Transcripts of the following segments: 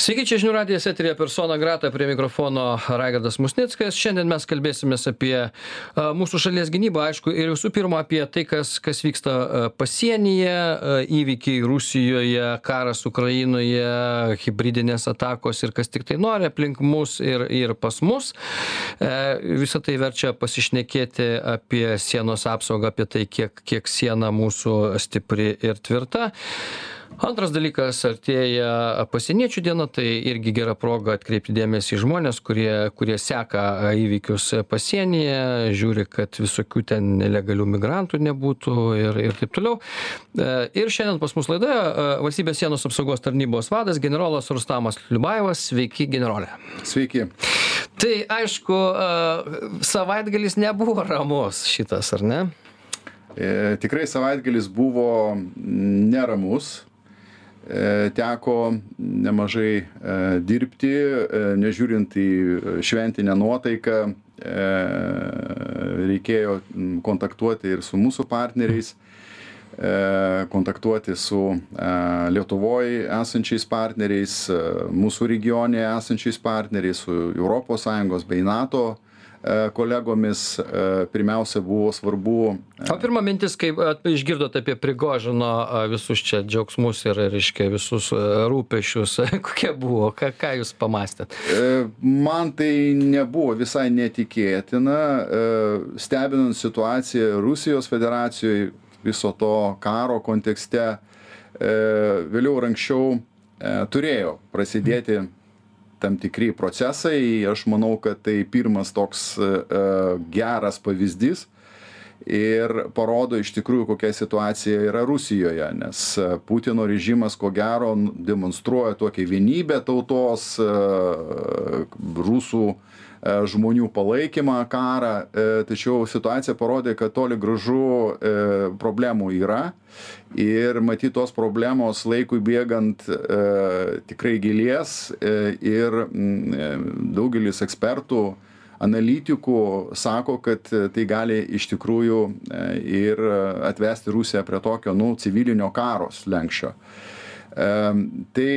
Sveiki, čia žinių radijas eterija persona grata prie mikrofono Raigardas Musnickas. Šiandien mes kalbėsimės apie a, mūsų šalies gynybą, aišku, ir visų pirma apie tai, kas, kas vyksta a, pasienyje, a, įvykiai Rusijoje, karas Ukrainoje, hybridinės atakos ir kas tik tai nori aplink mus ir, ir pas mus. E, Visą tai verčia pasišnekėti apie sienos apsaugą, apie tai, kiek, kiek siena mūsų stipri ir tvirta. Antras dalykas, artėja pasieniečių diena, tai irgi gera proga atkreipti dėmesį į žmonės, kurie, kurie seka įvykius pasienyje, žiūri, kad visokių ten nelegalių migrantų nebūtų ir, ir taip toliau. E, Ir šiandien pas mus laidoje valstybės sienos apsaugos tarnybos vadas generolas Rustamas Liubajevas. Sveiki, generolė. Sveiki. Tai aišku, savaitgalis nebuvo ramus šitas, ar ne? E, tikrai savaitgalis buvo neramus. E, teko nemažai e, dirbti, e, nežiūrint į šventinę nuotaiką. Reikėjo kontaktuoti ir su mūsų partneriais, kontaktuoti su Lietuvoje esančiais partneriais, mūsų regione esančiais partneriais, su ES bei NATO kolegomis. E, Pirmiausia buvo svarbu O pirma mintis, kai a, išgirdot apie Prigožino visus čia džiaugsmus ir, reiškia, visus rūpešius, kokia buvo, ką, ką jūs pamastėt? E, Man tai nebuvo visai netikėtina, e, stebinant situaciją Rusijos federacijoje viso to karo kontekste, e, vėliau ir anksčiau e, turėjo prasidėti tam tikri procesai. Aš manau, kad tai pirmas toks e, e, geras pavyzdys ir parodo iš tikrųjų, kokia situacija yra Rusijoje, nes e, Putino režimas ko gero demonstruoja tokią vienybę tautos, rusų žmonių palaikymą karą, e, tačiau situacija parodė, kad toli gražu e, problemų yra ir matyt tos problemos laikui bėgant e, tikrai gilės e, ir mm, e, daugelis ekspertų analitikų sako, kad e, tai gali iš tikrųjų e, ir atvesti Rusiją prie tokio, nu, civilinio karo slenkščio. Em, Tai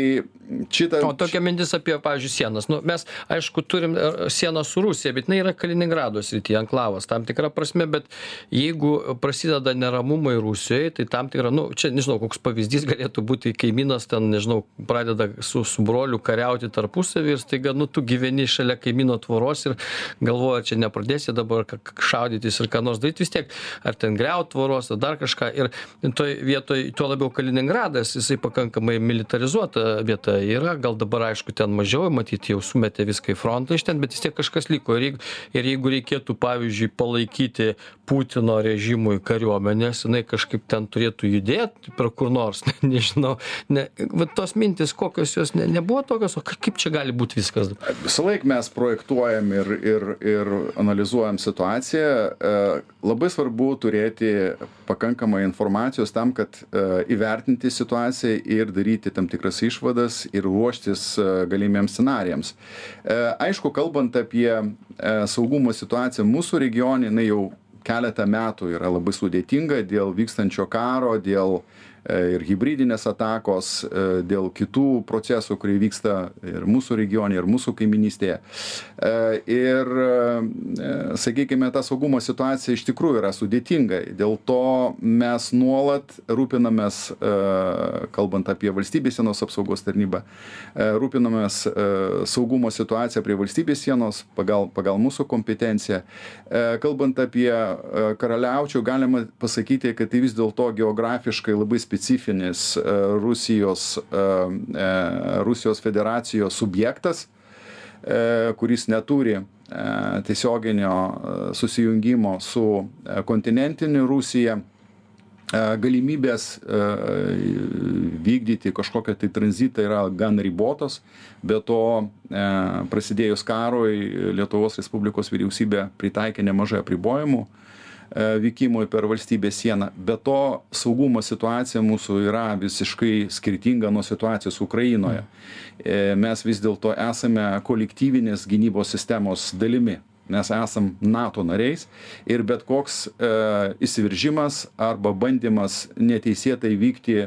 šitą... O tokia mintis apie, pavyzdžiui, sienas. Nu, mes, aišku, turim e, sieną su Rusija, bet jinai yra Kaliningrado srityje, anklavas, tam tikra prasme, bet jeigu prasideda neramumai Rusijoje, tai tam tikra, nu, čia, nežinau, koks pavyzdys galėtų būti, kaimynas ten, nežinau, pradeda su, su broliu kariauti tarpusavį ir staiga, nu, tu gyveni šalia kaimyno tvoros ir galvoja, čia nepradėsi dabar šaudytis ir ką nors daryti vis tiek, ar ten greut tvoros, ar dar kažką. Ir toj vietoj, tuo labiau Kaliningradas, jisai pakankamai militarizuota vieta yra, gal dabar aišku ten mažiau, matyti jau sumetė viską į frontą iš ten, bet vis tiek kažkas liko. Ir jeigu, ir jeigu reikėtų, pavyzdžiui, palaikyti Putino režimui kariuomenės, jinai kažkaip ten turėtų judėti per kur nors, nežinau. Ne, va, tos mintis, kokios jos ne, nebuvo tokios, o ka- kaip čia gali būti viskas. Visą laiką mes projektuojam ir, ir, ir analizuojam situaciją. Labai svarbu turėti pakankamai informacijos tam, kad e, įvertinti situaciją ir daryti tam tikras išvadas ir ruoštis e, galimiems scenarijams. E, Aišku, kalbant apie saugumo situaciją mūsų regione, jinai jau keletą metų yra labai sudėtinga dėl vykstančio karo, dėl e, ir hybridinės atakos, e, dėl kitų procesų, kurie vyksta ir mūsų regione, ir mūsų kaiminystėje. E, Ir, e, sakykime, ta saugumo situacija iš tikrųjų yra sudėtinga. Dėl to mes nuolat rūpinamės, e, kalbant apie valstybės sienos apsaugos tarnybą, e, rūpinamės e, saugumo situaciją prie valstybės sienos pagal, pagal mūsų kompetenciją. E, Kalbant apie e, karaliaučių, galima pasakyti, kad tai vis dėlto geografiškai labai specifinis e, Rusijos, e, e, Rusijos federacijos subjektas, kuris neturi tiesioginio susijungimo su kontinentiniu Rusija. Galimybės vykdyti kažkokią tai tranzitą yra gan ribotos, be to prasidėjus karui Lietuvos Respublikos vyriausybė pritaikė nemažai apribojimų vykimui per valstybės sieną. Be to, saugumo situacija mūsų yra visiškai skirtinga nuo situacijos Ukrainoje. E, Mes vis dėlto esame kolektyvinės gynybos sistemos dalimi. Mes esam NATO nariais ir bet koks e, įsiveržimas arba bandymas neteisėtai vykti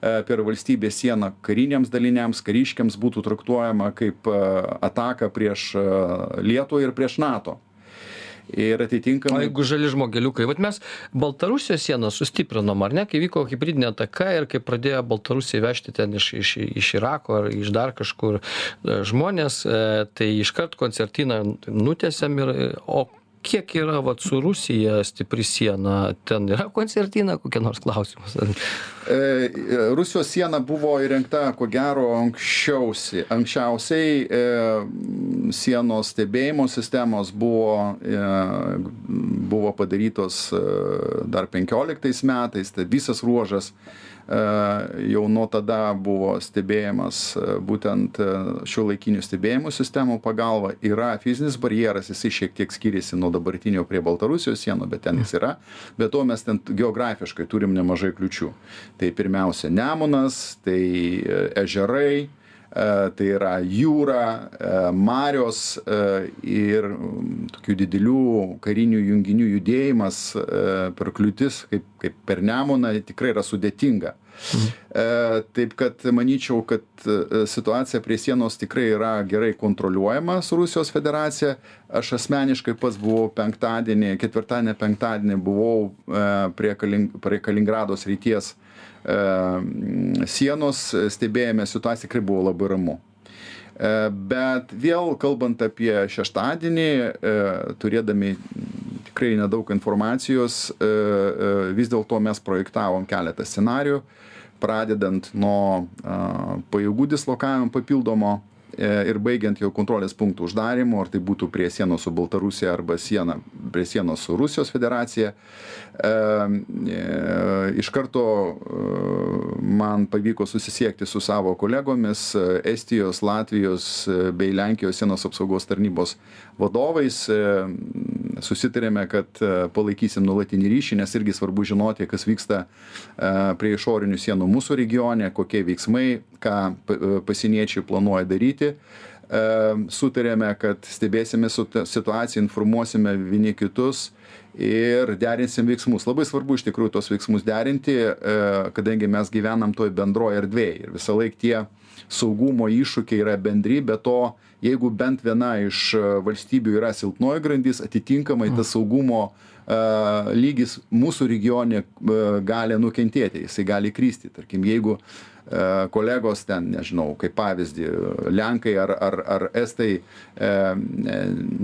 per valstybės sieną kariniams daliniams, kariškiams būtų traktuojama kaip ataka prieš Lietuvą ir prieš NATO ir atitinkamai. O jeigu žali žmogeliukai, vat mes Baltarusijos sieną sustiprinom, ar ne, kai vyko hybridinė ataka ir kai pradėjo Baltarusija vežti ten iš, iš, iš Irako ar iš dar kažkur e, žmonės, e, tai iškart koncertiną nutėsiam ir, o kiek yra vat su rusija stipri siena? Ten yra koncertina kokia nors klausimas? E, Rusijos siena buvo įrengta, ko gero, anksčiausiai. Anksčiausiai e, sienos stebėjimo sistemos buvo, e, buvo padarytos e, dar 15 metais, tai visas ruožas jau nuo tada buvo stebėjimas būtent šiuolaikinių stebėjimų sistemų pagalba. Yra fizinis barjeras, jisai šiek tiek skiriasi nuo dabartinio prie Baltarusijos sienų, bet ten jis yra. Bet to mes ten geografiškai turim nemažai kliučių. Tai pirmiausia Nemunas, tai ežerai, tai yra jūra, marios ir tokių didelių karinių junginių judėjimas per kliūtis, kaip, kaip per Nemuną, tikrai yra sudėtinga. Mhm. Taip kad manyčiau, kad situacija prie sienos tikrai yra gerai kontroliuojama su Rusijos federacija. Aš asmeniškai pats buvau penktadienį, ketvirtadienį, penktadienį buvau prie, Kaling, prie Kaliningrados ryties sienos, stebėjome situaciją, tikrai buvo labai ramu. Bet vėl kalbant apie šeštadienį, turėdami tikrai nedaug informacijos, vis dėlto mes projektavom keletą scenarių pradedant nuo pajėgų dislokavimo papildomo e, ir baigiant jau kontrolės punktų uždarymu, ar tai būtų prie sienos su Baltarusija arba siena prie sienos su Rusijos federacija. E, e, iš karto man pavyko susisiekti su savo kolegomis Estijos, Latvijos bei Lenkijos sienos apsaugos tarnybos vadovais susitarėme, kad e, palaikysim nuolatinį ryšį, nes irgi svarbu žinoti, kas vyksta e, prie išorinių sienų mūsų regione, kokie veiksmai, ką e, pasieniečiai planuoja daryti. Sutarėme, kad stebėsime situaciją, informuosime vieni kitus ir derinsim veiksmus. Labai svarbu iš tikrųjų tos veiksmus derinti, kadangi mes gyvenam toj bendroje erdvėje ir visą laiką tie saugumo iššūkiai yra bendri, bet to jeigu bent viena iš e, valstybių yra silpnoji grandis, atitinkamai tas saugumo uh, lygis mūsų regione uh, gali nukentėti, jisai gali krysti. Tarkim, jeigu E, kolegos ten, nežinau, kaip pavyzdį, Lenkai ar, ar, ar Estai e,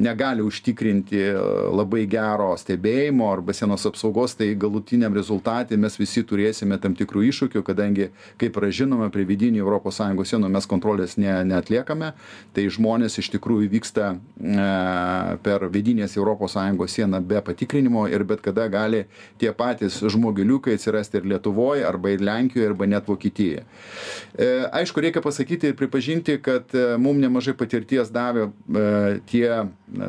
negali užtikrinti labai gero stebėjimo arba sienos apsaugos, tai galutiniam rezultatui mes visi turėsime tam tikrų iššūkių, kadangi, kaip yra žinoma, prie vidinių ES sienų mes kontrolės ne, neatliekame, tai žmonės iš tikrųjų vyksta e, per vidinės ES sieną be patikrinimo ir bet kada gali tie patys žmogiliukai atsirasti ir Lietuvoje, arba ir Lenkijoje, arba net Vokietijoje. E, aišku, reikia pasakyti ir pripažinti, kad e, mums nemažai patirties davė e, tie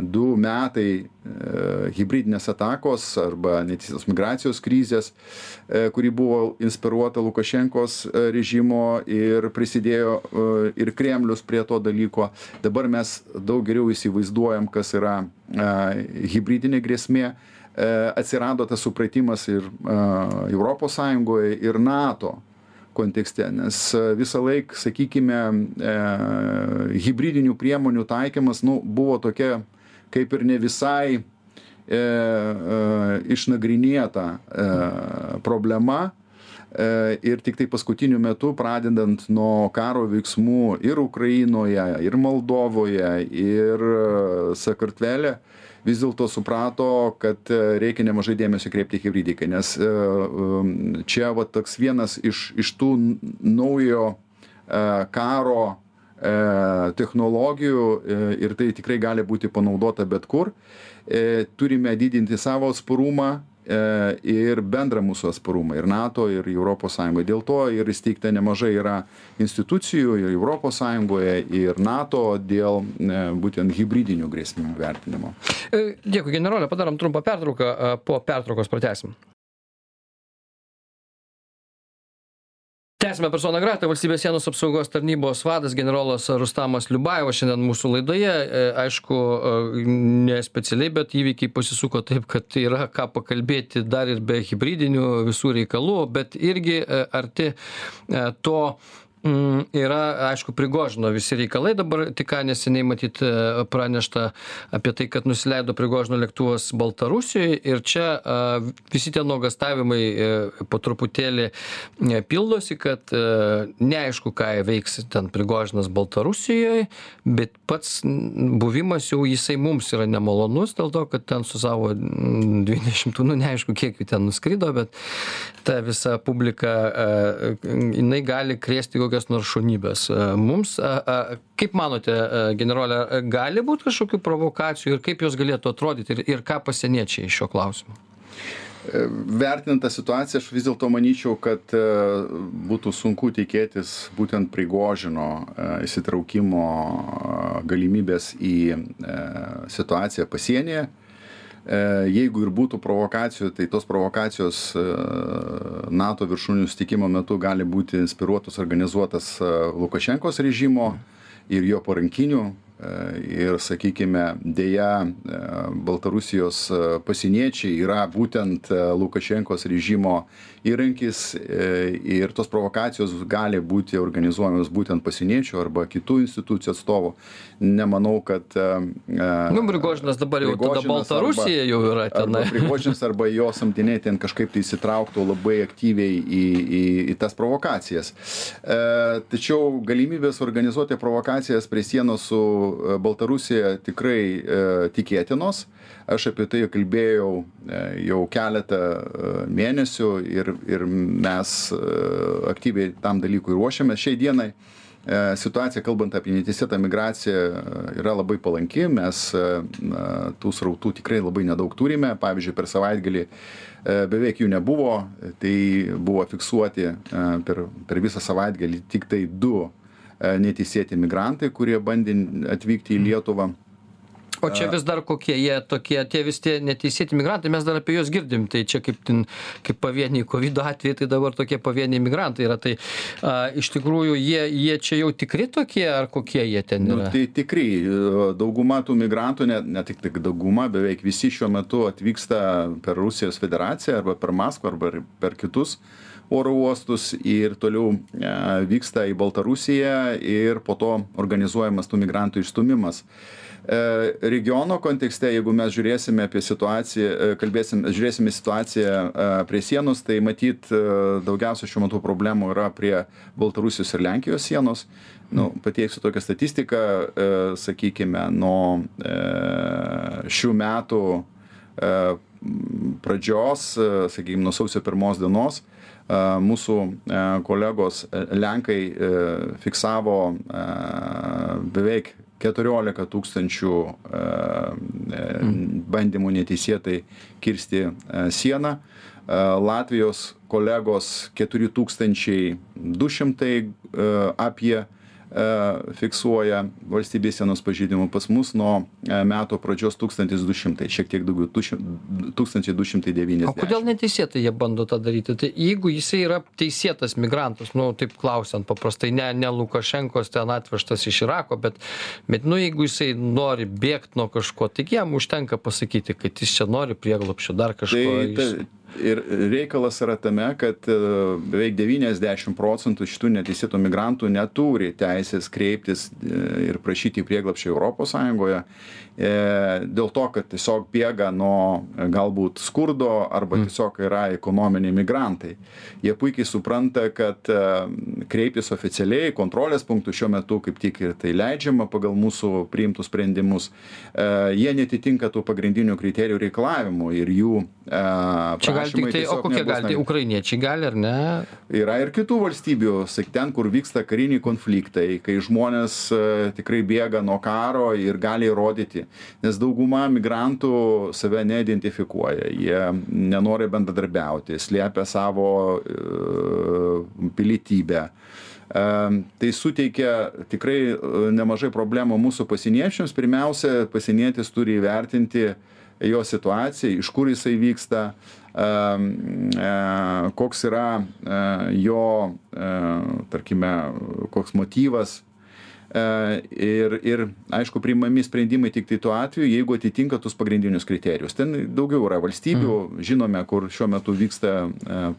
du metai hybridinės atakos arba neteisėtos migracijos krizės, kuri buvo inspiruota Lukašenkos režimo ir prisidėjo ir Kremlius prie to dalyko. Dabar mes daug geriau įsivaizduojam, kas yra hybridinė grėsmė atsirado tas supratimas ir Europos Sąjungoje, ir NATO kontekste nes e, visąlaik sakykime e, hibridinių priemonių taikymas nu buvo tokia kaip ir ne visai e, e, išnagrinėta e, problema e, ir tik tai paskutiniu metu, pradedant nuo karo veiksmų ir Ukrainoje, ir Moldovoje, ir Sakartvelė, vis dėlto suprato, kad e, reikia nemažai dėmesio kreipti hybridikai, nes e, um, čia va toks vienas iš, iš tų naujo e, karo technologijų ir tai tikrai gali būti panaudota bet kur. Turime didinti savo atsparumą E, ir bendrą mūsų atsparumą ir nato ir sąjungoj dėl to ir įsteigta nemažai yra institucijų ir sąjungoje ir nato dėl e, būtent hibridinių grėsmių vertinimo. E, dėkui generole padarom trumpą pertrauką po pertraukos pratęsim tęsiame persona grata valstybės sienos apsaugos tarnybos vadas generolas rustamas liubajevas šiandien mūsų laidoje. E, aišku e, ne specialiai bet įvykiai pasisuko taip kad yra ką pakalbėti dar ir be hibridinių visų reikalų bet irgi e, arti to Mm, yra, aišku, Prigožino visi reikalai. Dabar tik neseniai matyt pranešta apie tai, kad nusileido Prigožino lėktuvas Baltarusijoje ir čia visi tie nuogastavimai po truputėlį pildosi, kad neaišku, ką veiks ten Prigožinas Baltarusijoje, bet pats buvimas jau jisai mums yra nemalonus dėl to, kad ten su savo 20, nu neaišku, kiek jų ten nuskrido, bet ta visa publika, jinai gali krėsti kokias nors šunybes mums kaip manote generole gali būt kažkokių provokacijų ir kaip jos galėtų atrodyti ir ir ką pasieniečiai šiuo klausimu e, Vertinant tą situaciją, aš vis dėlto manyčiau, kad e, būtų sunku tikėtis būtent prigožino e, įsitraukimo galimybės į situaciją pasienyje. Jeigu ir būtų provokacijų, tai tos provokacijos NATO viršūnių sutikimo metu gali būti inspiruotos, organizuotas Lukašenkos režimo ir jo parankinių ir sakykime deja baltarusijos pasieniečiai yra būtent lukašenkos režimo įrankis ir tos provokacijos gali būti organizuojamos būtent pasieniečių arba kitų institucijų atstovų. Nemanau kad nu prigožinas dabar jau tada baltarusija jau yra tenai. Prigožinas arba jo samdiniai ten kažkaip tai įsitrauktų labai aktyviai į į į tas provokacijas. Tačiau galimybės organizuoti provokacijas prie sienos su E, Baltarusija tikrai e, tikėtinos. Aš apie tai kalbėjau e, jau keletą mėnesių ir, ir mes aktyviai tam dalykui ruošiamės šiai dienai. Situacija, kalbant apie neteisėtą migraciją, yra labai palanki, mes tų srautų tikrai labai nedaug turime, pavyzdžiui, per savaitgalį beveik jų nebuvo, tai buvo fiksuoti per, per visą savaitgalį tik tai du E, neteisėti migrantai, kurie bandė atvykti į Lietuvą. O čia vis dar kokie jie tokie, tie vis tie neteisėti migrantai, mes dar apie juos girdim, tai čia kaip, tin, kaip pavieniai COVID atvejai, tai dabar tokie pavieniai migrantai yra. Tai a, iš tikrųjų jie, jie čia jau tikri tokie, ar kokie jie ten nu, yra? Nu, tai tikrai, dauguma tų migrantų, ne, ne tik, tik dauguma, beveik visi šiuo metu atvyksta per Rusijos federaciją arba per Maskvą arba per kitus oro uostus ir toliau e, vyksta į Baltarusiją ir po to organizuojamas tų migrantų išstumimas. E, regiono kontekste, jeigu mes žiūrėsime apie situaciją, e, kalbėsim, žiūrėsime situaciją prie sienos, tai matyt daugiausia šiuo metu problemų yra prie Baltarusijos ir Lenkijos sienos. Nu, pateiksiu tokią statistiką, sakykime, nuo šių metų pradžios, sakykime, nuo sausio pirmos dienos, mūsų kolegos Lenkai fiksavo beveik 14 tūkstančių bandymų neteisėtai kirsti sieną. Latvijos kolegos 4200 apie E, fiksuoja valstybės sienos pažeidimų pas mus nuo e, metų pradžios 1200, šiek tiek daugiau, 1290. O kodėl neteisėtai jie bando tą daryti? Tai jeigu jisai yra teisėtas migrantas, nu taip klausiant paprastai, ne, ne Lukašenkos ten atvežtas iš Irako, bet, bet nu jeigu jisai nori bėgti nuo kažko, tai jam užtenka pasakyti, kad jis čia nori prieglopščio dar kažko. Tai, tai, ir reikalas yra tame kad e, beveik devyniasdešim procentų šitų neteisėtų migrantų neturi teisės kreiptis e, ir prašyti prieglobsčio europos sąjungoje e, dėl to kad tiesiog bėga nuo galbūt skurdo arba mm. tiesiog yra ekonominiai migrantai jie puikiai supranta kad kreiptis oficialiai kontrolės punktų šiuo metu kaip tik ir tai leidžiama pagal mūsų priimtus sprendimus jie neatitinka tų pagrindinių kriterijų reikalavimų ir jų Čia gali tik tai, o kokie gali, tai ukrainiečiai gali ar ne? Yra ir kitų valstybių, sak, ten, kur vyksta kariniai konfliktai, kai žmonės uh, tikrai bėga nuo karo ir gali įrodyti, nes dauguma migrantų save neidentifikuoja, jie nenori bendradarbiauti, slėpia savo uh, pilietybę. Uh, tai suteikia tikrai uh, nemažai problemų mūsų pasieniečiams. Pirmiausia, pasienietis turi įvertinti jo situaciją, iš kur jisai vyksta, koks yra jo, tarkime, koks motyvas ir, ir, aišku, priimami sprendimai tik tai tuo atveju, jeigu atitinka tuos pagrindinius kriterijus. Ten daugiau yra valstybių, žinome, kur šiuo metu vyksta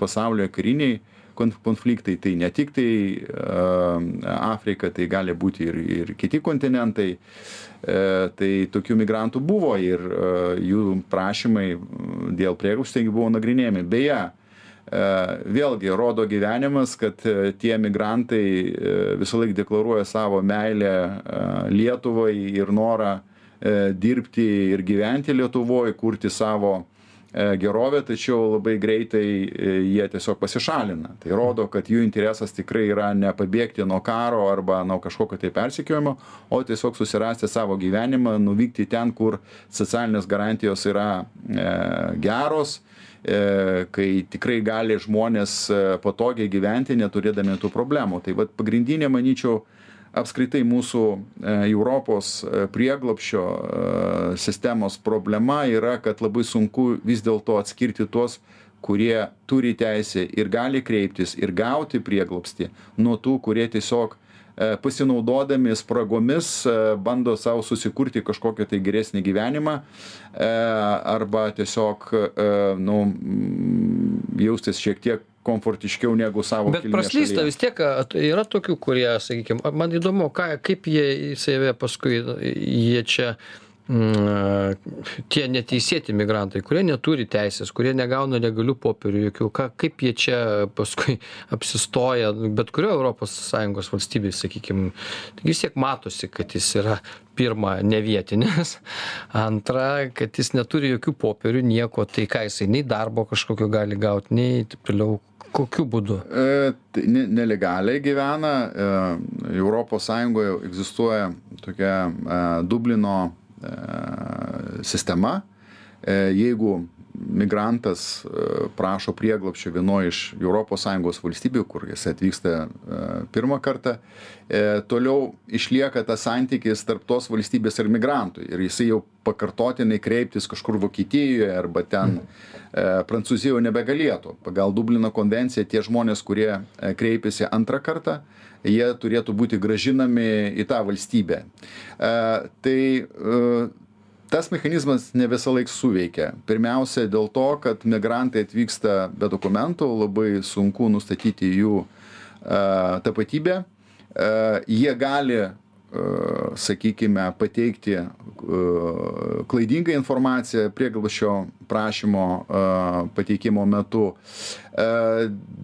pasaulyje kariniai konfliktai, tai ne tik tai Afrika, tai gali būti ir, ir kiti kontinentai. Tai tokių migrantų buvo ir jų prašymai dėl prieglobsčio buvo nagrinėjami. Beje, vėlgi rodo gyvenimas, kad tie migrantai visą laiką deklaruoja savo meilę Lietuvai ir norą dirbti ir gyventi Lietuvoje, kurti savo E, gerovę, tačiau labai greitai e, jie tiesiog pasišalina. Tai rodo, kad jų interesas tikrai yra ne pabėgti nuo karo arba nuo kažkokio tai persikiojimo, o tiesiog susirasti savo gyvenimą, nuvykti ten, kur socialinės garantijos yra e, geros, e, kai tikrai gali žmonės e, patogiai gyventi, neturėdami tų problemų. Tai vad pagrindinė, manyčiau, apskritai mūsų e, Europos e, prieglopščio e, sistemos problema yra, kad labai sunku vis dėlto atskirti tuos, kurie turi teisę ir gali kreiptis ir gauti prieglopstį, nuo tų, kurie tiesiog pasinaudodami spragomis bando savo susikurti kažkokią tai geresnį gyvenimą arba tiesiog nu, jaustis šiek tiek komfortiškiau negu savo Bet praslysta vis tiek, yra tokių, kurie, sakykime, man įdomu, ką, kaip jie save paskui, jie čia mm, tie neteisėti migrantai, kurie neturi teisės, kurie negauna legalių popierių jokių, ką, kaip jie čia paskui apsistoja, bet kurio ES valstybėje, sakykime, vis tiek matosi, kad jis yra pirma, nevietinis, antra, kad jis neturi jokių popierių, nieko, tai ką jisai nei darbo kažkokio gali gauti, nei taip toliau, Kokiu būdu? E, tai ne, nelegaliai gyvena. E, Europos Sąjungoje egzistuoja tokia e, Dublino sistema. Jeigu migrantas e, prašo prieglopščio vienoje iš ES valstybių, kur jis atvyksta e, pirmą kartą, e, toliau išlieka tas santykis tarp tos valstybės ir migrantų. Ir jisai jau pakartotinai kreiptis kažkur Vokietijoje arba ten Prancūzijoje nebegalėtų. Pagal Dublino konvenciją tie žmonės, kurie kreipiasi antrą kartą, jie turėtų būti gražinami į tą valstybę. Tai tas mechanizmas ne visąlaik suveikia. Pirmiausia dėl to kad migrantai atvyksta be dokumentų labai sunku nustatyti jų a, tapatybę. A, jie gali sakykime, pateikti klaidingą informaciją prieglobsčio prašymo pateikimo metu.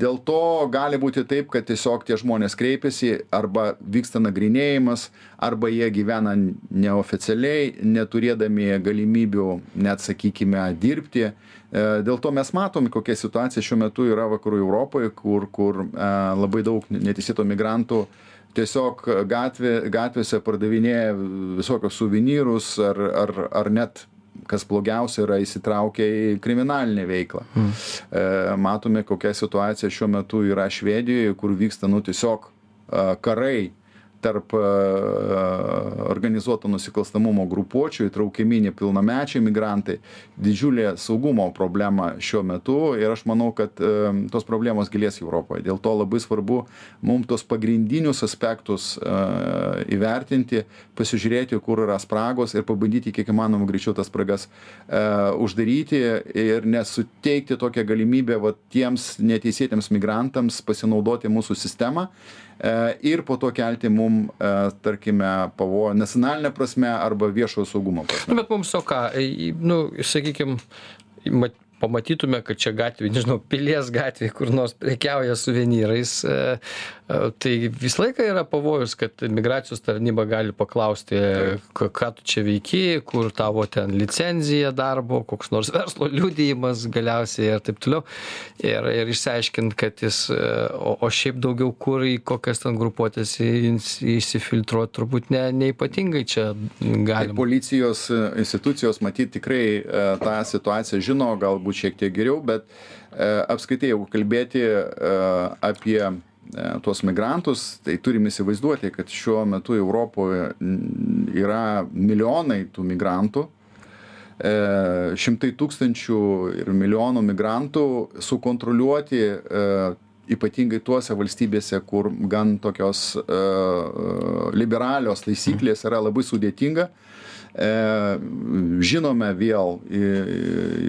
Dėl to gali būti taip, kad tiesiog tie žmonės kreipiasi arba vyksta nagrinėjimas, arba jie gyvena neoficialiai, neturėdami galimybių net, sakykime, dirbti. Dėl to mes matom, kokia situacija šiuo metu yra vakarų Europoje, kur, kur labai daug neteisėto migrantų uh, tiesiog gatvė gatvėse pardavinėja visokius suvenyrus ar ar ar net kas blogiausia yra įsitraukę į kriminalinę veiklą. Mm. E, matome, kokia situacija šiuo metu yra Švedijoje, kur vyksta, nu, tiesiog e, karai tarp organizuoto nusikalstamumo grupuočių įtraukiami nepilnamečiai migrantai. Didžiulė saugumo problema šiuo metu ir aš manau kad tos problemos gilės europoje. Dėl to labai svarbu mum tuos pagrindinius aspektus įvertinti pasižiūrėti kur yra spragos ir pabandyti kiek įmanoma greičiau tas spragas uždaryti ir nesuteikti tokią galimybę va tiems neteisėtiems migrantams pasinaudoti mūsų sistema E, ir po to kelti mum, e, tarkime, pavojų nacionalinę prasme arba viešojo saugumo prasme. Nu, bet mums o ką, nu, sakykime, pamatytume, kad čia gatvė, nežinau, pilies gatvė, kur nors prekiauja suvenyrais, e, e, tai visą laiką yra pavojus, kad migracijos tarnyba gali paklausti, ką tu čia veiki, kur tavo ten licenzija darbo, koks nors verslo liudijimas galiausiai ir taip toliau. Ir, ir išsiaiškinti, kad jis, e, o, o šiaip daugiau kur į kokias ten grupuotės įsifiltruoti turbūt ne, neipatingai čia gali. Tai policijos institucijos matyti tikrai tą situaciją žino, galbūt galbūt šiek tiek geriau, bet e, apskaitai, jeigu kalbėti e, apie e, tuos migrantus, tai turime įsivaizduoti, kad šiuo metu Europoje yra milijonai tų migrantų. šimtai tūkstančių ir milijonų migrantų sukontroliuoti ypatingai tuose valstybėse, kur gan tokios liberalios taisyklės yra labai sudėtinga. E, žinome vėl,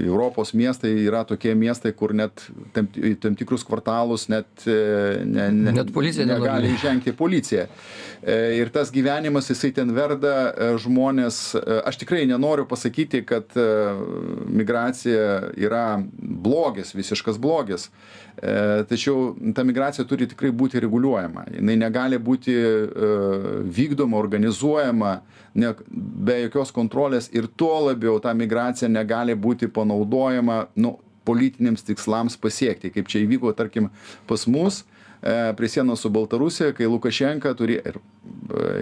Europos miestai yra tokie miestai, kur net tam, tam tikrus kvartalus net, e, ne, ne, net policija negali įžengti policija. E, ir tas gyvenimas, jisai ten verda žmonės. Aš tikrai nenoriu pasakyti, kad migracija yra blogis, visiškas blogis. Tačiau ta migracija turi tikrai būti reguliuojama. Jis negali būti vykdoma, organizuojama ne, be jokios kontrolės ir tuo labiau ta migracija negali būti panaudojama nu, politiniams tikslams pasiekti, kaip čia įvyko, tarkim, pas mus e, prie sienos su Baltarusija, kai Lukašenka turi ir,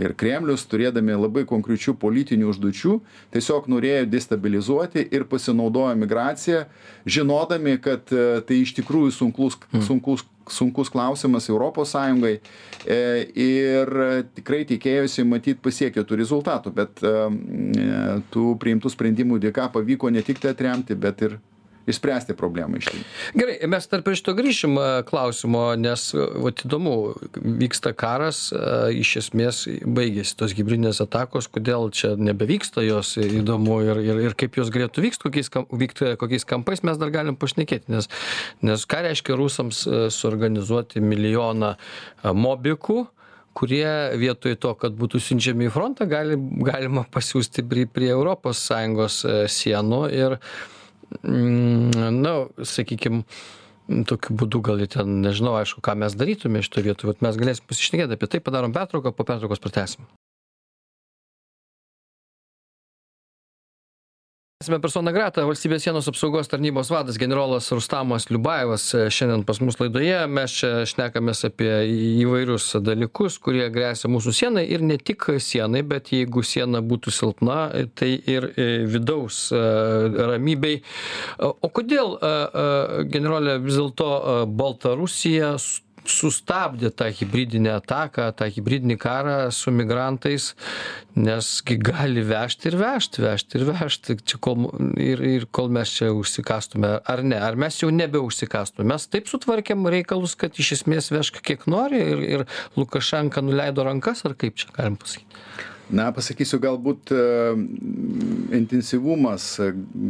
ir Kremlius, turėdami labai konkrečių politinių užduočių, tiesiog norėjo destabilizuoti ir pasinaudojo migraciją, žinodami, kad e, tai iš tikrųjų sunkus, hmm. sunkus sunkus klausimas Europos Sąjungai e, ir tikrai tikėjosi matyt pasiekė tų rezultatų, bet e, tų priimtų sprendimų dėka pavyko ne tik tai atremti, bet ir išspręsti problemą iš tikrųjų. Gerai, mes dar prie šito grįšim klausimo, nes, vat įdomu, vyksta karas, iš esmės baigėsi tos hybridinės atakos, kodėl čia nebevyksta jos, įdomu ir, ir, ir kaip jos galėtų vykti, kokiais, vykti, kokiais kampais mes dar galim pašnekėti, nes, nes ką reiškia rusams suorganizuoti milijoną mobikų, kurie vietoj to, kad būtų siunčiami į frontą, gali, galima pasiūsti prie, prie ES sienų ir, na, sakykim, tokiu būdu gal ten, nežinau, aišku, ką mes darytume šitoje vietoje, bet mes galėsim pasišnekėti apie tai, padarom pertrauką, po pertraukos pratęsim. Esame persona grata valstybės sienos apsaugos tarnybos vadas generolas rustamas liubajevas e, šiandien pas mus laidoje. Mes čia šnekamės apie įvairius dalykus kurie gresia mūsų sienai ir ne tik sienai bet jeigu siena būtų silpna tai ir e, vidaus e, ramybei. O kodėl generole vis dėlto baltarusija sustabdė tą hibridinę ataką tą hibridinį karą su migrantais nes gali vežt ir vežt vežt ir vežt čia kol ir ir kol mes čia užsikastume ar ne ar mes jau nebeužsikastume. Mes taip sutvarkėm reikalus kad iš esmės vežk kiek nori ir ir lukašenka nuleido rankas ar kaip čia galim pasakyt Na, pasakysiu, galbūt uh, intensyvumas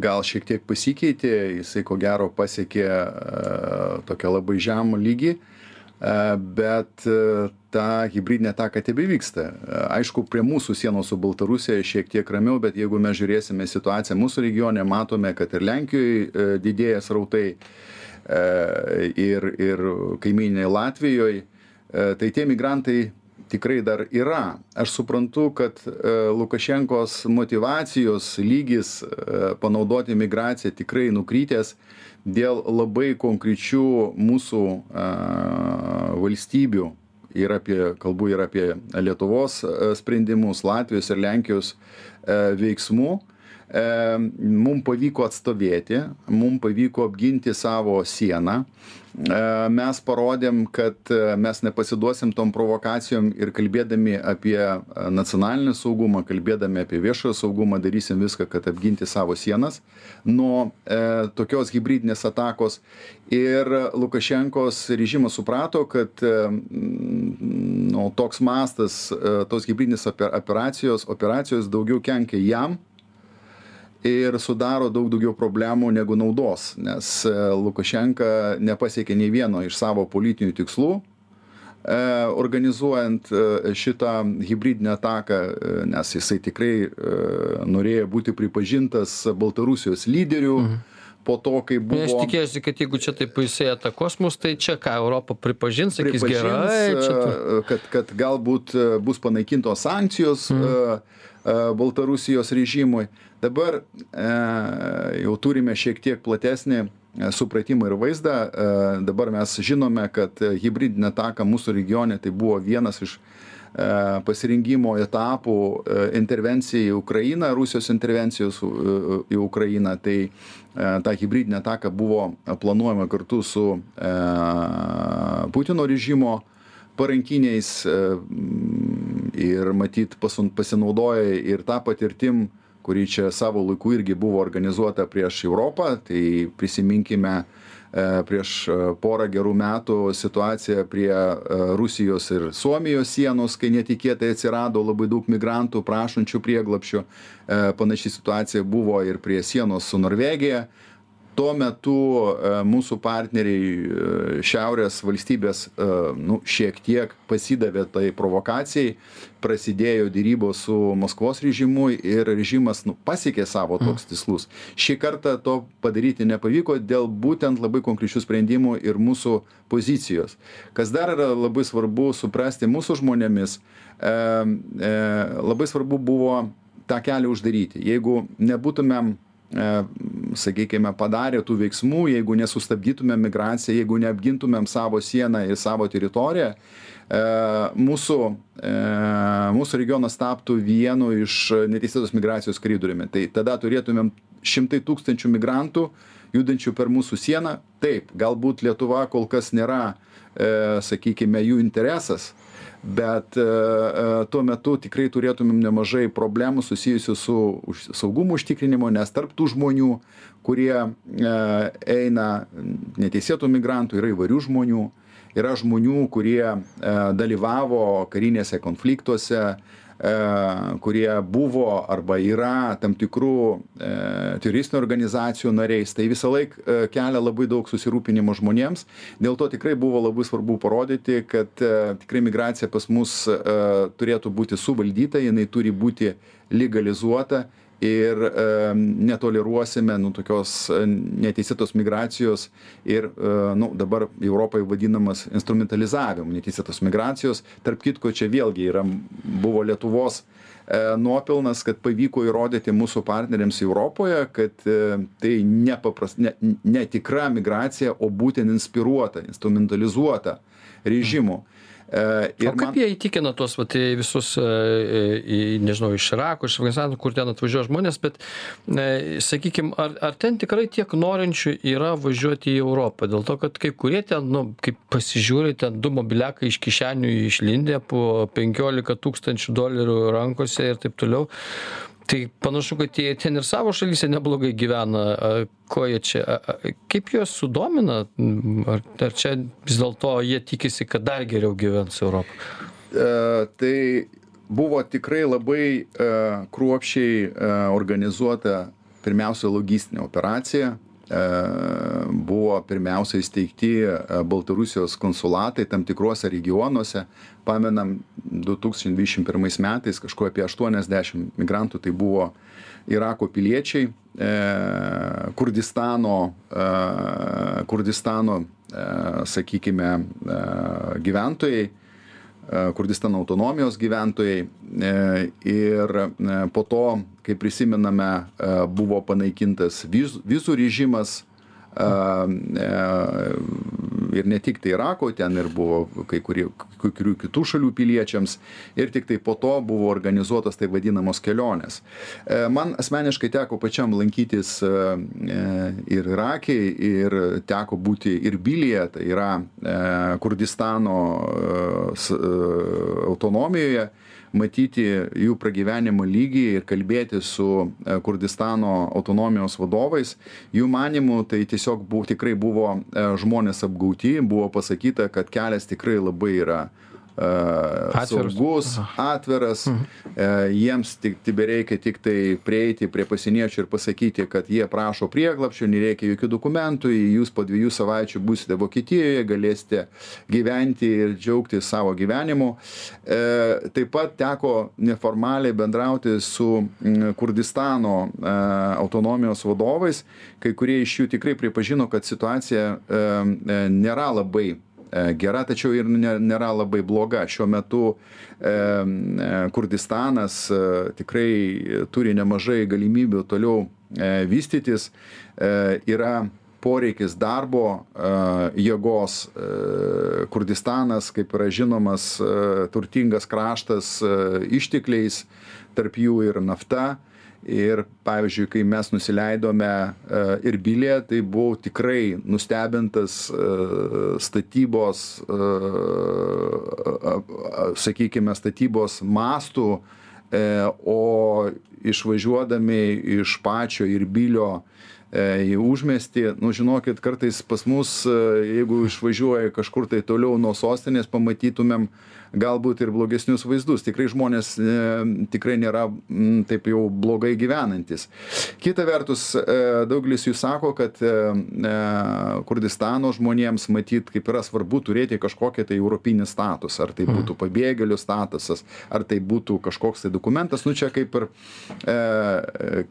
gal šiek tiek pasikeitė, jisai ko gero pasiekė uh, tokią labai žemą lygį. Uh, bet e, ta hybridinė ataka tebevyksta. Aišku, prie mūsų sienos su Baltarusija šiek tiek ramiau, bet jeigu mes žiūrėsime situaciją mūsų regione, matome, kad ir Lenkijoje e, didėja srautai e, ir, ir kaiminiai Latvijoje, tai tie migrantai tikrai dar yra. Aš suprantu, kad Lukašenkos motivacijos lygis panaudoti migraciją tikrai nukrytęs dėl labai konkrečių mūsų valstybių. Ir apie, kalbu ir apie Lietuvos sprendimus, Latvijos ir Lenkijos veiksmų, mums pavyko atstovėti, mums pavyko apginti savo sieną, mes parodėm, kad mes nepasiduosim tom provokacijom ir kalbėdami apie nacionalinį saugumą, kalbėdami apie viešojo saugumą, darysim viską, kad apginti savo sienas nuo e, tokios hybridinės atakos. Ir Lukašenkos režimas suprato, kad e, nu, toks mastas e, tos hybridinės operacijos, operacijos daugiau kenkia jam, ir sudaro daug daugiau problemų negu naudos nes e, lukašenka nepasiekė nei vieno iš savo politinių tikslų e, organizuojant e, šitą hybridinę ataką, nes jisai tikrai norėjo būti pripažintas Baltarusijos lyderių. Mhm. Po to, kai buvo. Aš tikėjausi, kad jeigu čia taip jisai atakos mus, tai čia ką Europą pripažins, sakys pripažins, gerai. Tu... Kad, kad galbūt bus panaikintos sankcijos mhm. Baltarusijos režimui dabar e, jau turime šiek tiek platesnį e, supratimą ir vaizdą. E, dabar mes žinome, kad hybridinė ataka mūsų regione tai buvo vienas iš pasirinkimo etapų intervencijai į Ukrainą, Rusijos intervencijos į Ukrainą. Tai ta hybridinė ataka buvo planuojama kartu su Putino režimo parankiniais ir matyt pasinaudoja ir tą patirtim kuri čia savo laiku irgi buvo organizuota prieš Europą, tai prisiminkime e, prieš e, porą gerų metų situaciją prie Rusijos ir Suomijos sienos, kai netikėtai atsirado labai daug migrantų prašančių prieglapščių. Panaši situacija buvo ir prie sienos su Norvegija tuo metu e, mūsų partneriai e, šiaurės valstybės e, nu, šiek tiek pasidavė tai provokacijai, prasidėjo dėrybos su Maskvos režimu ir režimas nu, pasiekė savo mm. toks tikslus. Šį kartą to padaryti nepavyko dėl būtent labai konkrečių sprendimų ir mūsų pozicijos. Kas dar yra labai svarbu suprasti mūsų žmonėmis, e, e, labai svarbu buvo tą kelią uždaryti. Jeigu nebūtumėm sakykime padarę tų veiksmų jeigu nesustabdytumėm migraciją jeigu neapgintumėm savo sieną ir savo teritoriją e, mūsų e, mūsų regionas taptų vienu iš neteisėtos migracijos koridoriumi. Tai tada turėtumėm šimtai tūkstančių migrantų judančių per mūsų sieną. Taip galbūt lietuva kol kas nėra e, sakykime jų interesas bet e, e, tuo metu tikrai turėtumėm nemažai problemų susijusių su saugumo užtikrinimu nes tarp tų žmonių kurie e, eina neteisėtų migrantų yra įvairių žmonių. Yra žmonių kurie dalyvavo karinėse konfliktuose kurie buvo arba yra tam tikrų e, teroristinių organizacijų nariais, tai visą laiką e, kelia labai daug susirūpinimo žmonėms. Dėl to tikrai buvo labai svarbu parodyti, kad tikrai migracija pas mus turėtų būti suvaldyta, jinai turi būti legalizuota ir netoleruosime nu, tokios neteisėtos migracijos ir nu, dabar Europoje vadinamas instrumentalizavimu neteisėtos migracijos. Tarp kitko, čia vėlgi yra, buvo Lietuvos e, nuopilnas, kad pavyko įrodyti mūsų partneriams Europoje, kad e, tai nepaprast, ne, netikra migracija, o būtent inspiruota, instrumentalizuota režimų. Mm E, ir o kaip man... jie įtikina tuos vat, visus, e, į, nežinau, iš Irako, iš Afganistano, kur ten atvažiuoja žmonės, bet, e, sakykime, ar, ar ten tikrai tiek norinčių yra važiuoti į Europą? Dėl to, kad kai kurie ten, nu, kaip pasižiūri, ten du mobiliakai iš kišenių išlindė po 15 tūkstančių dolerių rankose ir taip toliau tai panašu kad jie ten ir savo šalyse neblogai gyvena. Ko jie čia kaip juos sudomina? Ar ar čia vis dėlto jie tikisi kad dar geriau gyvens europoj e, tai buvo tikrai labai e, kruopščiai e, organizuota pirmiausia logistinė operacija buvo pirmiausia įsteigti Baltarusijos konsulatai tam tikruose regionuose. Pamenam, 2021 metais kažkuo apie 80 migrantų tai buvo Irako piliečiai, Kurdistano, Kurdistano sakykime, gyventojai Kurdistano autonomijos gyventojai ir po to, kaip prisimename, buvo panaikintas vizų režimas ir ne tik tai Irako, ten ir buvo kai kurių, kai kurių kitų šalių piliečiams ir tik tai po to buvo organizuotos tai vadinamos kelionės. E, man asmeniškai teko pačiam lankytis e, e, ir Irakė, ir teko būti ir Bilyje, tai yra Kurdistano autonomijoje matyti jų pragyvenimo lygį ir kalbėti su e, Kurdistano autonomijos vadovais. Jų manimų tai tiesiog buvo, tikrai buvo e, žmonės apgauti, buvo pasakyta, kad kelias tikrai labai yra Atviras. saugus, atviras, mhm. jiems tik bereikia tik tai prieiti prie pasieniečių ir pasakyti, kad jie prašo prieglapščio, nereikia jokių dokumentų, jūs po dviejų savaičių būsite Vokietijoje, galėsite gyventi ir džiaugti savo gyvenimu. Taip pat teko neformaliai bendrauti su Kurdistano autonomijos vadovais, kai kurie iš jų tikrai pripažino, kad situacija nėra labai E, gera, tačiau ir nėra labai bloga. Šiuo metu e, e, Kurdistanas tikrai turi nemažai galimybių toliau vystytis. Yra poreikis darbo jėgos. Kurdistanas, kaip yra žinomas, turtingas kraštas ištekliais, tarp jų ir nafta. Ir pavyzdžiui kai mes nusileidome erbilyje tai buvau tikrai nustebintas statybos sakykime statybos mastų o išvažiuodami iš pačio ir bilio į užmiestį, nu žinokit, kartais pas mus, jeigu išvažiuoja kažkur tai toliau nuo sostinės, pamatytumėm galbūt ir blogesnius vaizdus. Tikrai žmonės e, tikrai nėra m, taip jau blogai gyvenantis. Kita vertus, e, daugelis jų sako, kad e, e, Kurdistano žmonėms matyt, kaip yra svarbu turėti kažkokią tai europinį statusą. Ar tai mhm. būtų pabėgėlių statusas, ar tai būtų kažkoks tai dokumentas. Nu čia kaip ir e,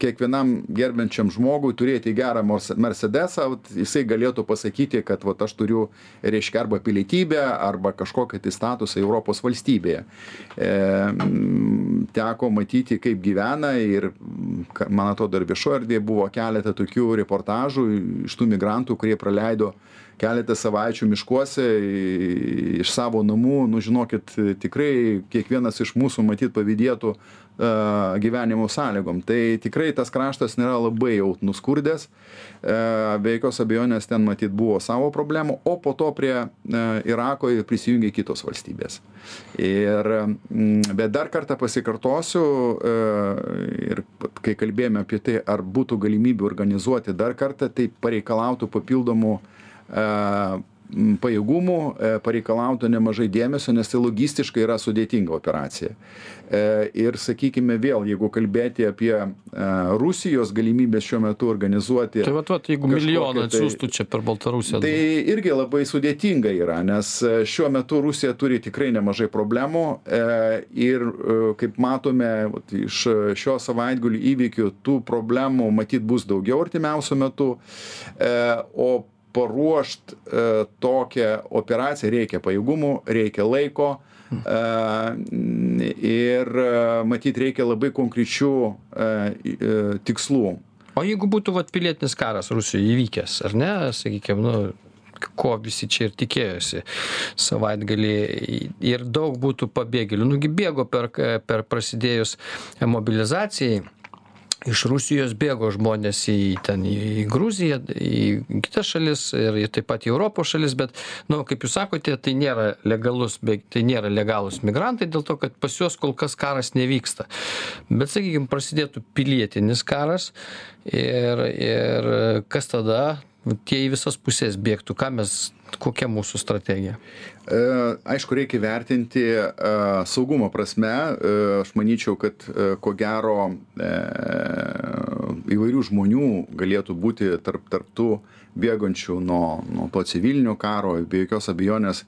kiekvienam gerbiančiam žmogui turėti gerą Mercedesą, jisai galėtų pasakyti, kad vat, aš turiu, reiškia, arba pilietybę, arba kažkokią tai statusą Europos Europos valstybėje. E, teko matyti, kaip gyvena ir, man atrodo, ir viešoje erdvėje buvo keletą tokių reportažų iš tų migrantų, kurie praleido keletą savaičių miškuose iš savo namų, nu žinokit, tikrai kiekvienas iš mūsų matyt pavydėtų gyvenimo sąlygom. Tai tikrai tas kraštas nėra labai jau nuskurdęs, be jokios abejonės ten matyt buvo savo problemų, o po to prie Irako prisijungė kitos valstybės. Ir, bet dar kartą pasikartosiu, ir kai kalbėjome apie tai, ar būtų galimybė organizuoti dar kartą, tai pareikalautų papildomų pajėgumų e, pareikalautų nemažai dėmesio, nes tai logistiškai yra sudėtinga operacija. E, ir sakykime vėl, jeigu kalbėti apie e, Rusijos galimybės šiuo metu organizuoti. Tai va, va jeigu milijoną tai, atsiųstų čia per Baltarusiją. Tai irgi labai sudėtinga yra, nes šiuo metu Rusija turi tikrai nemažai problemų ir kaip matome iš šio savaitgalių įvykių, tų problemų matyt bus daugiau artimiausiu metu. O paruošt e, tokią operaciją. Reikia pajėgumų, reikia laiko e, ir e, matyt reikia labai konkrečių tikslų. O jeigu būtų vat, pilietinis karas Rusijoje įvykęs, ar ne, sakykime, nu, ko visi čia ir tikėjosi savaitgalį ir daug būtų pabėgėlių, nugi bėgo per, per prasidėjus mobilizacijai iš rusijos bėgo žmonės į ten į gruziją į kitas šalis ir ir taip pat į europos šalis bet nu kaip jūs sakote tai nėra legalus be tai nėra legalūs migrantai dėl to kad pas juos kol kas nevyksta. Bet sakykim prasidėtų pilietinis karas ir ir kas tada tie į visas puses bėgtų ką mes kokia mūsų strategija E, aišku, reikia vertinti e, saugumo prasme. E, aš manyčiau, kad ko gero įvairių žmonių galėtų būti tarp, tarp tų bėgančių nuo, nuo to civilinio karo, be jokios abejonės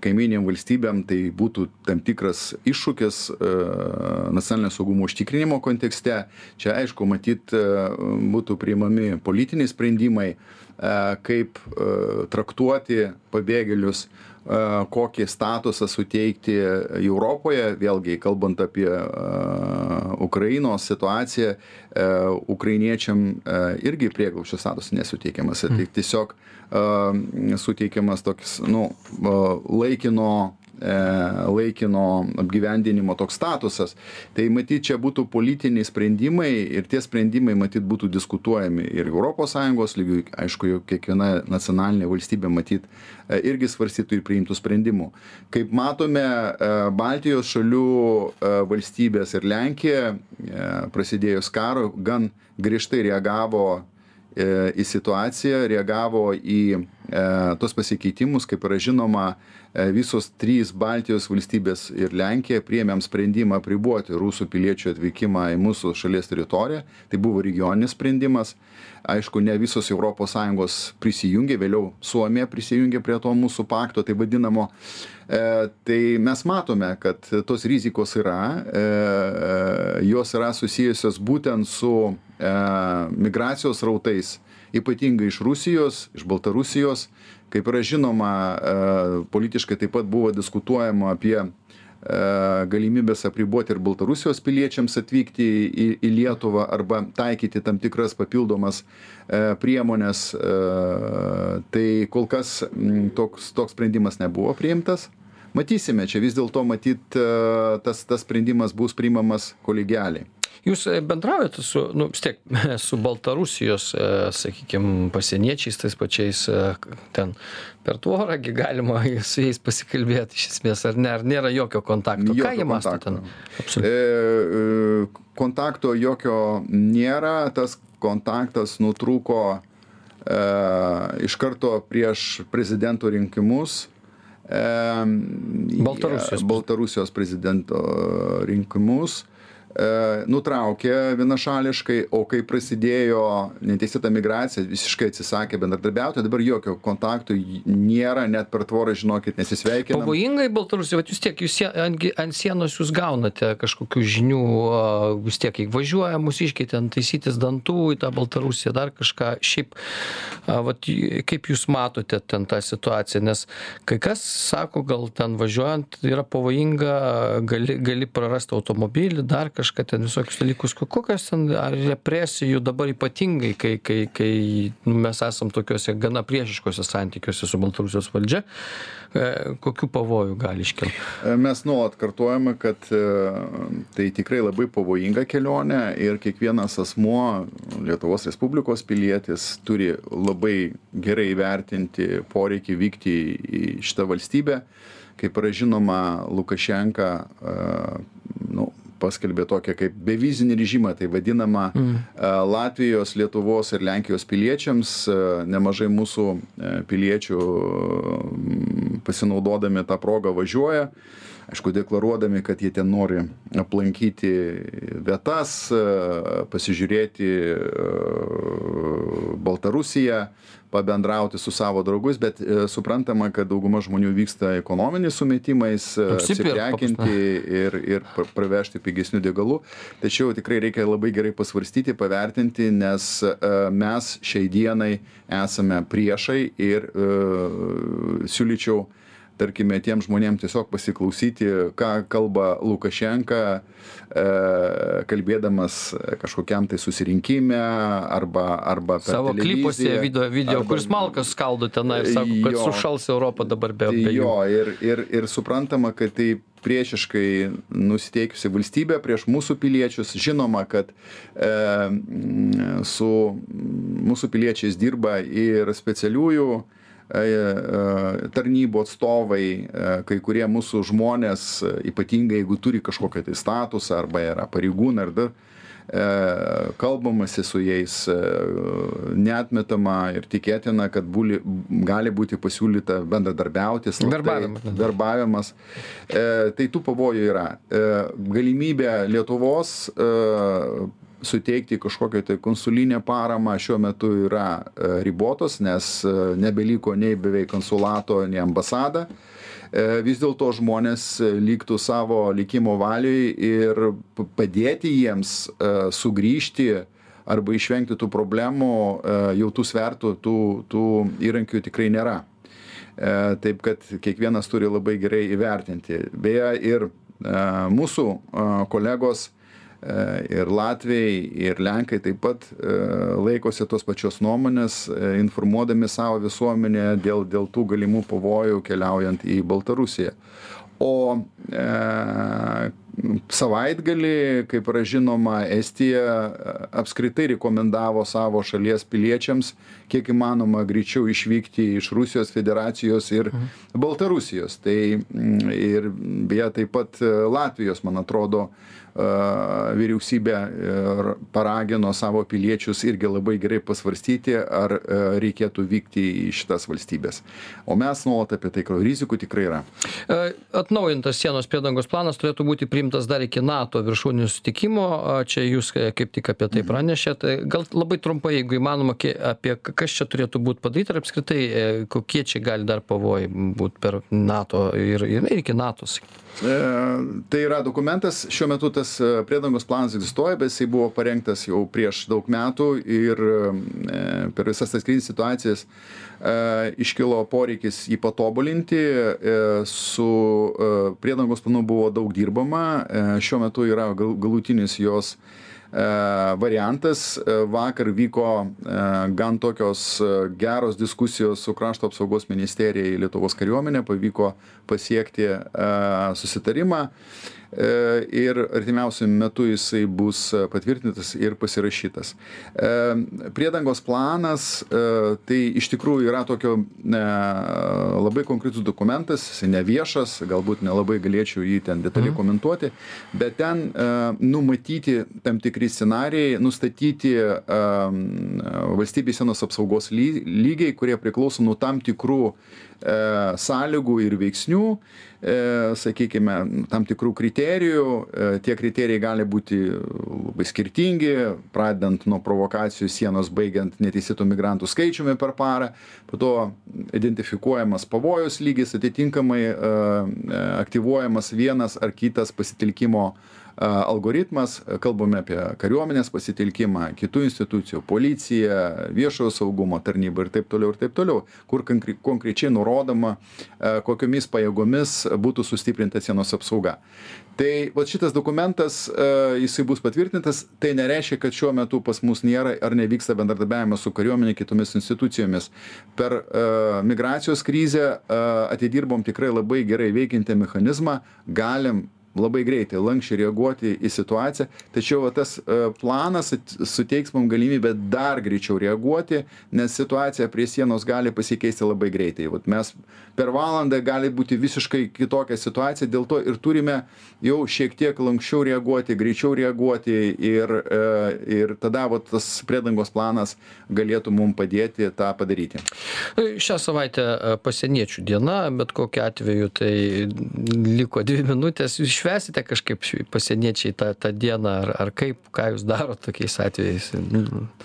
kaiminėm valstybėm tai būtų tam tikras iššūkis nacionalinio saugumo užtikrinimo kontekste. Čia aišku, matyt, būtų priimami politiniai sprendimai, kaip traktuoti pabėgėlius kokį statusą suteikti Europoje, vėlgi kalbant apie Ukrainos situaciją, ukrainiečiam irgi prieglaušio statusas nesuteikiamas, tai tiesiog suteikiamas toks, nu, laikino E, laikino apgyvendinimo toks statusas. Tai matyt, čia būtų politiniai sprendimai ir tie sprendimai matyt būtų diskutuojami ir ES lygių, aišku, kiekviena nacionalinė valstybė matyt e, irgi svarstytų ir priimtų sprendimų. Kaip matome, e, Baltijos šalių valstybės ir Lenkija prasidėjus karo gan griežtai reagavo į situaciją, reagavo į tos pasikeitimus, kaip yra žinoma, E, visos trys baltijos valstybės ir lenkija priėmėm sprendimą apriboti rusų piliečių atvykimą į mūsų šalies teritoriją. Tai buvo regioninis sprendimas. Aišku ne visos sąjungos prisijungė vėliau suomija prisijungė prie to mūsų pakto taip vadinamo. E, tai mes matome kad tos rizikos yra e, jos yra susijusios būtent su migracijos srautais ypatingai iš rusijos iš baltarusijos kaip yra žinoma e, politiškai taip pat buvo diskutuojama apie e, galimybės apriboti ir baltarusijos piliečiams atvykti į, į Lietuvą arba taikyti tam tikras papildomas e, priemonės. Tai kol kas toks, toks sprendimas nebuvo priimtas matysime čia vis dėlto matyt e, tas tas sprendimas bus priimamas kolegialiai. Jūs e, bendraujat su nu vis tiek su baltarusijos e, sakykim pasieniečiais tais pačiais ten per tvorą gi galima su jais pasikalbėt iš esmės ar ne ar nėra jokio kontakto? Ką jie mąsto ten? e, kontakto jokio nėra. Tas kontaktas nutrūko e, iš karto prieš prezidento rinkimus Baltarusijos. Baltarusijos prezidento rinkimus. E, nutraukė vienašališkai o kai prasidėjo neteisėta migracija visiškai atsisakė bendradarbiauti dabar jokio kontakto nėra net per tvorą žinokit nesisveikinam. Pavojingai baltarusija vat vis tiek jūs ant ant sienos jūs gaunate kažkokių žinių vis tiek kai važiuoja mūsiškiai ten taisytis dantų į tą baltarusiją dar kažką. Šiaip vat kaip jūs matote ten tą situaciją? Nes kai kas sako gal ten važiuojant yra pavojinga gali gali prarast automobilį dar kažką ten visokius dalykus kokios ten ar represijų dabar ypatingai kai kai kai mes esam tokiuose gana priešiškuose santykiuose su baltarusijos valdžia e, kokių pavojų gali iškilt e, mes nuolat kartojame kad e, tai tikrai labai pavojinga kelionė ir kiekvienas asmuo lietuvos respublikos pilietis turi labai gerai įvertinti poreikį vykti į šitą valstybę. Kaip yra žinoma lukašenka nu paskelbė tokią kaip bevizinį režimą tai vadinamą mm. Latvijos, Lietuvos ir Lenkijos piliečiams. Nemažai mūsų piliečių pasinaudodami tą progą važiuoja. Aišku, deklaruodami, kad jie ten nori aplankyti vietas, pasižiūrėti Baltarusiją, pabendrauti su savo draugais bet e, suprantama kad dauguma žmonių vyksta ekonominiais sumetimais e, apsiprekinti ir ir pravežti pigesnių degalų. Tačiau tikrai reikia labai gerai pasvarstyti pavertinti nes e, mes šiai dienai esame priešai ir siūlyčiau tarkime tiem žmonėm tiesiog pasiklausyti ką kalba lukašenka e, kalbėdamas kažkokiam tai susirinkime arba arba savo klipuose video video kur jis malkas skaldo tenai ir sako kad sušals europa dabar be be jų jo ir ir ir suprantama kad tai priešiškai nusiteikusi valstybė prieš mūsų piliečius žinoma kad e, su mūsų piliečiais dirba ir specialiųjų e, tarnybų atstovai, e, kai kurie mūsų žmonės, ypatingai jeigu turi kažkokią tai statusą arba yra pareigūnai ar dar, kalbamasi su jais, netmetama ir tikėtina, kad būli, gali būti pasiūlyta bendradarbiauti. Verbavimas. Verbavimas. Tai tų pavojų yra. Galimybė Lietuvos suteikti kažkokią tai konsulinę paramą šiuo metu yra e, ribotos nes e, nebeliko nei beveik konsulato nei ambasada. E, vis dėlto žmonės liktų savo likimo valioj ir padėti jiems sugrįžti arba išvengti tų problemų jau tų svertų tų tų įrankių tikrai nėra. Taip kad kiekvienas turi labai gerai įvertinti. Beje ir mūsų kolegos ir latviai ir lenkai taip pat e, laikosi tos pačios nuomonės e, informuodami savo visuomenę dėl dėl tų galimų pavojų keliaujant į baltarusiją o e, savaitgalį kaip yra žinoma estija apskritai rekomendavo savo šalies piliečiams kiek įmanoma greičiau išvykti iš rusijos federacijos ir mhm. baltarusijos tai ir beje taip pat latvijos man atrodo vyriausybė paragino savo piliečius irgi labai gerai pasvarstyti, ar reikėtų vykti į šitas valstybės. O mes nuolat apie tai, kad rizikų tikrai yra. Atnaujintas sienos priedangos planas turėtų būti priimtas dar iki NATO viršūnių sutikimo. Čia jūs kaip tik apie tai mhm. pranešėte. Gal labai trumpai, jeigu įmanoma, apie kas čia turėtų būti padaryta ir apskritai e, kokie čia gali dar pavojai būti per NATO ir, ir iki NATO. E, tai yra dokumentas, šiuo metu tas e, priedangos planas egzistuoja, bet jisai buvo parengtas jau prieš daug metų ir e, per visas tas krizės situacijas iškilo poreikis jį patobulinti. Su priedangos planu buvo daug dirbama, šiuo metu yra galutinis jos variantas. Vakar vyko gan tokios geros diskusijos su krašto apsaugos ministerija į Lietuvos kariuomenę, pavyko pasiekti susitarimą. E, ir artimiausiu metu jisai bus patvirtintas ir pasirašytas. E, priedangos planas tai iš tikrųjų yra tokio labai konkretus dokumentas, jisai neviešas, galbūt nelabai galėčiau jį ten detaliai mhm. komentuoti, bet ten numatyti tam tikri scenarijai, nustatyti valstybės sienos apsaugos lygiai, kurie priklauso nuo tam tikrų sąlygų ir veiksnių E, sakykime, tam tikrų kriterijų. E, tie kriterijai gali būti labai skirtingi, pradedant nuo provokacijų sienos, baigiant neteisėtų migrantų skaičiumi per parą, po to identifikuojamas pavojus lygis, atitinkamai e, aktyvuojamas vienas ar kitas pasitelkimo algoritmas, kalbame apie kariuomenės pasitelkimą, kitų institucijų, policiją, viešojo saugumo tarnybą ir taip toliau ir taip toliau, kur konkrečiai nurodoma, kokiomis pajėgomis būtų sustiprinta sienos apsauga. Tai va šitas dokumentas, jisai bus patvirtintas, tai nereiškia, kad šiuo metu pas mus nėra ar nevyksta bendradarbiavimas su kariuomenė kitomis institucijomis. Per migracijos krizę atidirbom tikrai labai gerai veikiantį mechanizmą, galim labai greitai lanksčiai reaguoti į situaciją. Tačiau va tas e, planas suteiks mum galimybę dar greičiau reaguoti nes situacija prie sienos gali pasikeisti labai greitai. Vat mes per valandą gali būti visiškai kitokia situacija dėl to ir turime jau šiek tiek lanksčiau reaguoti greičiau reaguoti ir e, ir tada vat tas priedangos planas galėtų mum padėti tą padaryti. Šią savaitę e, pasieniečių diena bet kokiu atveju tai liko dvi minutės. Jūs švęsite kažkaip pasieniečiai tą tą dieną ar ar kaip ką jūs darot tokiais atvejais?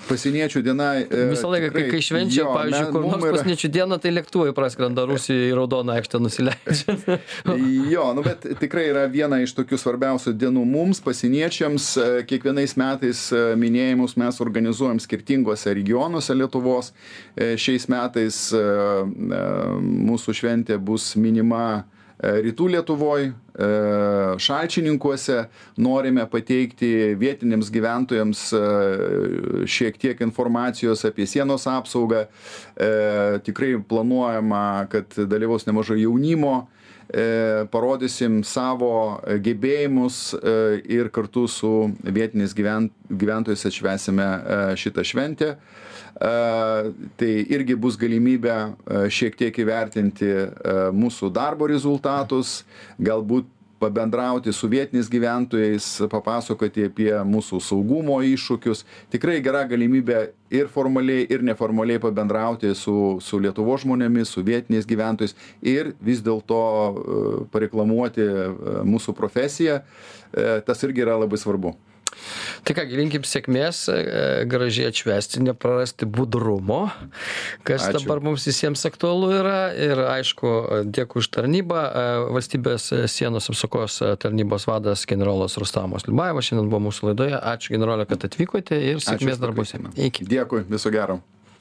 Pasieniečių diena e, visą laiką kai kai švenčia pavyzdžiui kur nors pasieniečių dieną tai lėktuvai praskrenda rusijoj į raudoną aikštę nusileidžia jo nu bet tikrai yra viena iš tokių svarbiausių dienų mums pasieniečiams. E, kiekvienais metais e, minėjimus mes organizuojam skirtinguose regionuose lietuvos. Šiais metais mūsų šventė bus minima rytų lietuvoj E, šalčininkuose norime pateikti vietiniams gyventojams e, šiek tiek informacijos apie sienos apsaugą. E, tikrai planuojama, kad dalyvaus nemažai jaunimo parodysim savo gebėjimus ir kartu su vietiniais gyventojais atšvesime šitą šventę. Tai irgi bus galimybė šiek tiek įvertinti mūsų darbo rezultatus, galbūt pabendrauti su vietiniais gyventojais, papasakoti apie mūsų saugumo iššūkius. Tikrai gera galimybė ir formaliai, ir neformaliai pabendrauti su, su Lietuvo žmonėmis, su vietiniais gyventojais ir vis dėlto pareklamuoti mūsų profesiją. Tas irgi yra labai svarbu. Tai ką, linkim sėkmės, e, gražiai atšvesti, neprarasti budrumo, kas Ačiū. dabar mums visiems aktualu yra. Ir aišku, dėkui už tarnybą. E, valstybės sienos apsaugos tarnybos vadas generolas Rustamas Liubajevas šiandien buvo mūsų laidoje. Ačiū generolė, kad atvykote ir sėkmės darbuose. Iki. Dėkui, viso gero.